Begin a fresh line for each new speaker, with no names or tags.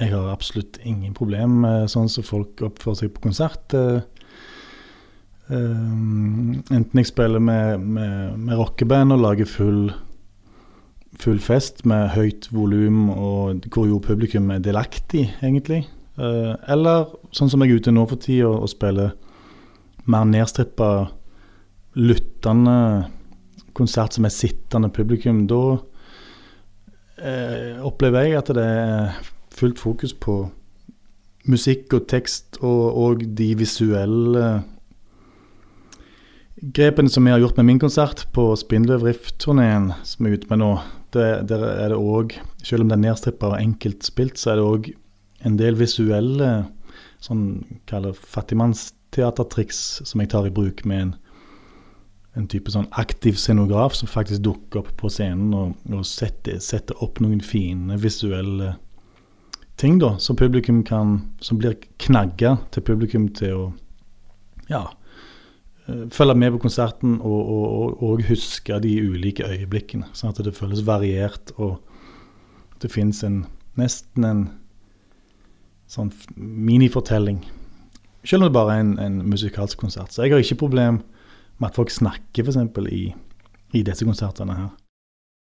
jeg har absolutt ingen problem med sånn som folk oppfører seg på konsert. Uh, enten jeg spiller med, med, med rockeband og lager full, full fest med høyt volum, og hvor jo publikum er delaktig, egentlig. Eller sånn som jeg er ute nå for tida og, spiller mer nedstrippa, lyttende konsert som er sittende publikum. Da uh, opplever jeg at det er fullt fokus på musikk og tekst og, og de visuelle grepene som vi har gjort med min konsert på Spindløv Riff-turneen, som er ute med nå, det, der er det òg, selv om det er nedstrippa og enkelt spilt, så er det òg en del visuelle sånn kaller fattigmannsteatertriks som jeg tar i bruk med en, en type sånn aktiv scenograf som faktisk dukker opp på scenen og, og setter, setter, opp noen fine visuelle ting, da, som publikum kan Som blir knagger til publikum til å ja, eh, følge med på konserten og, og, og, huske de ulike øyeblikkene. Sånn at det føles variert, og det fins en nesten en sånn minifortelling. Selv om det bare er en, en musikalsk konsert. Så jeg har ikke problem med at folk snakker, f.eks. I, i disse konsertene her.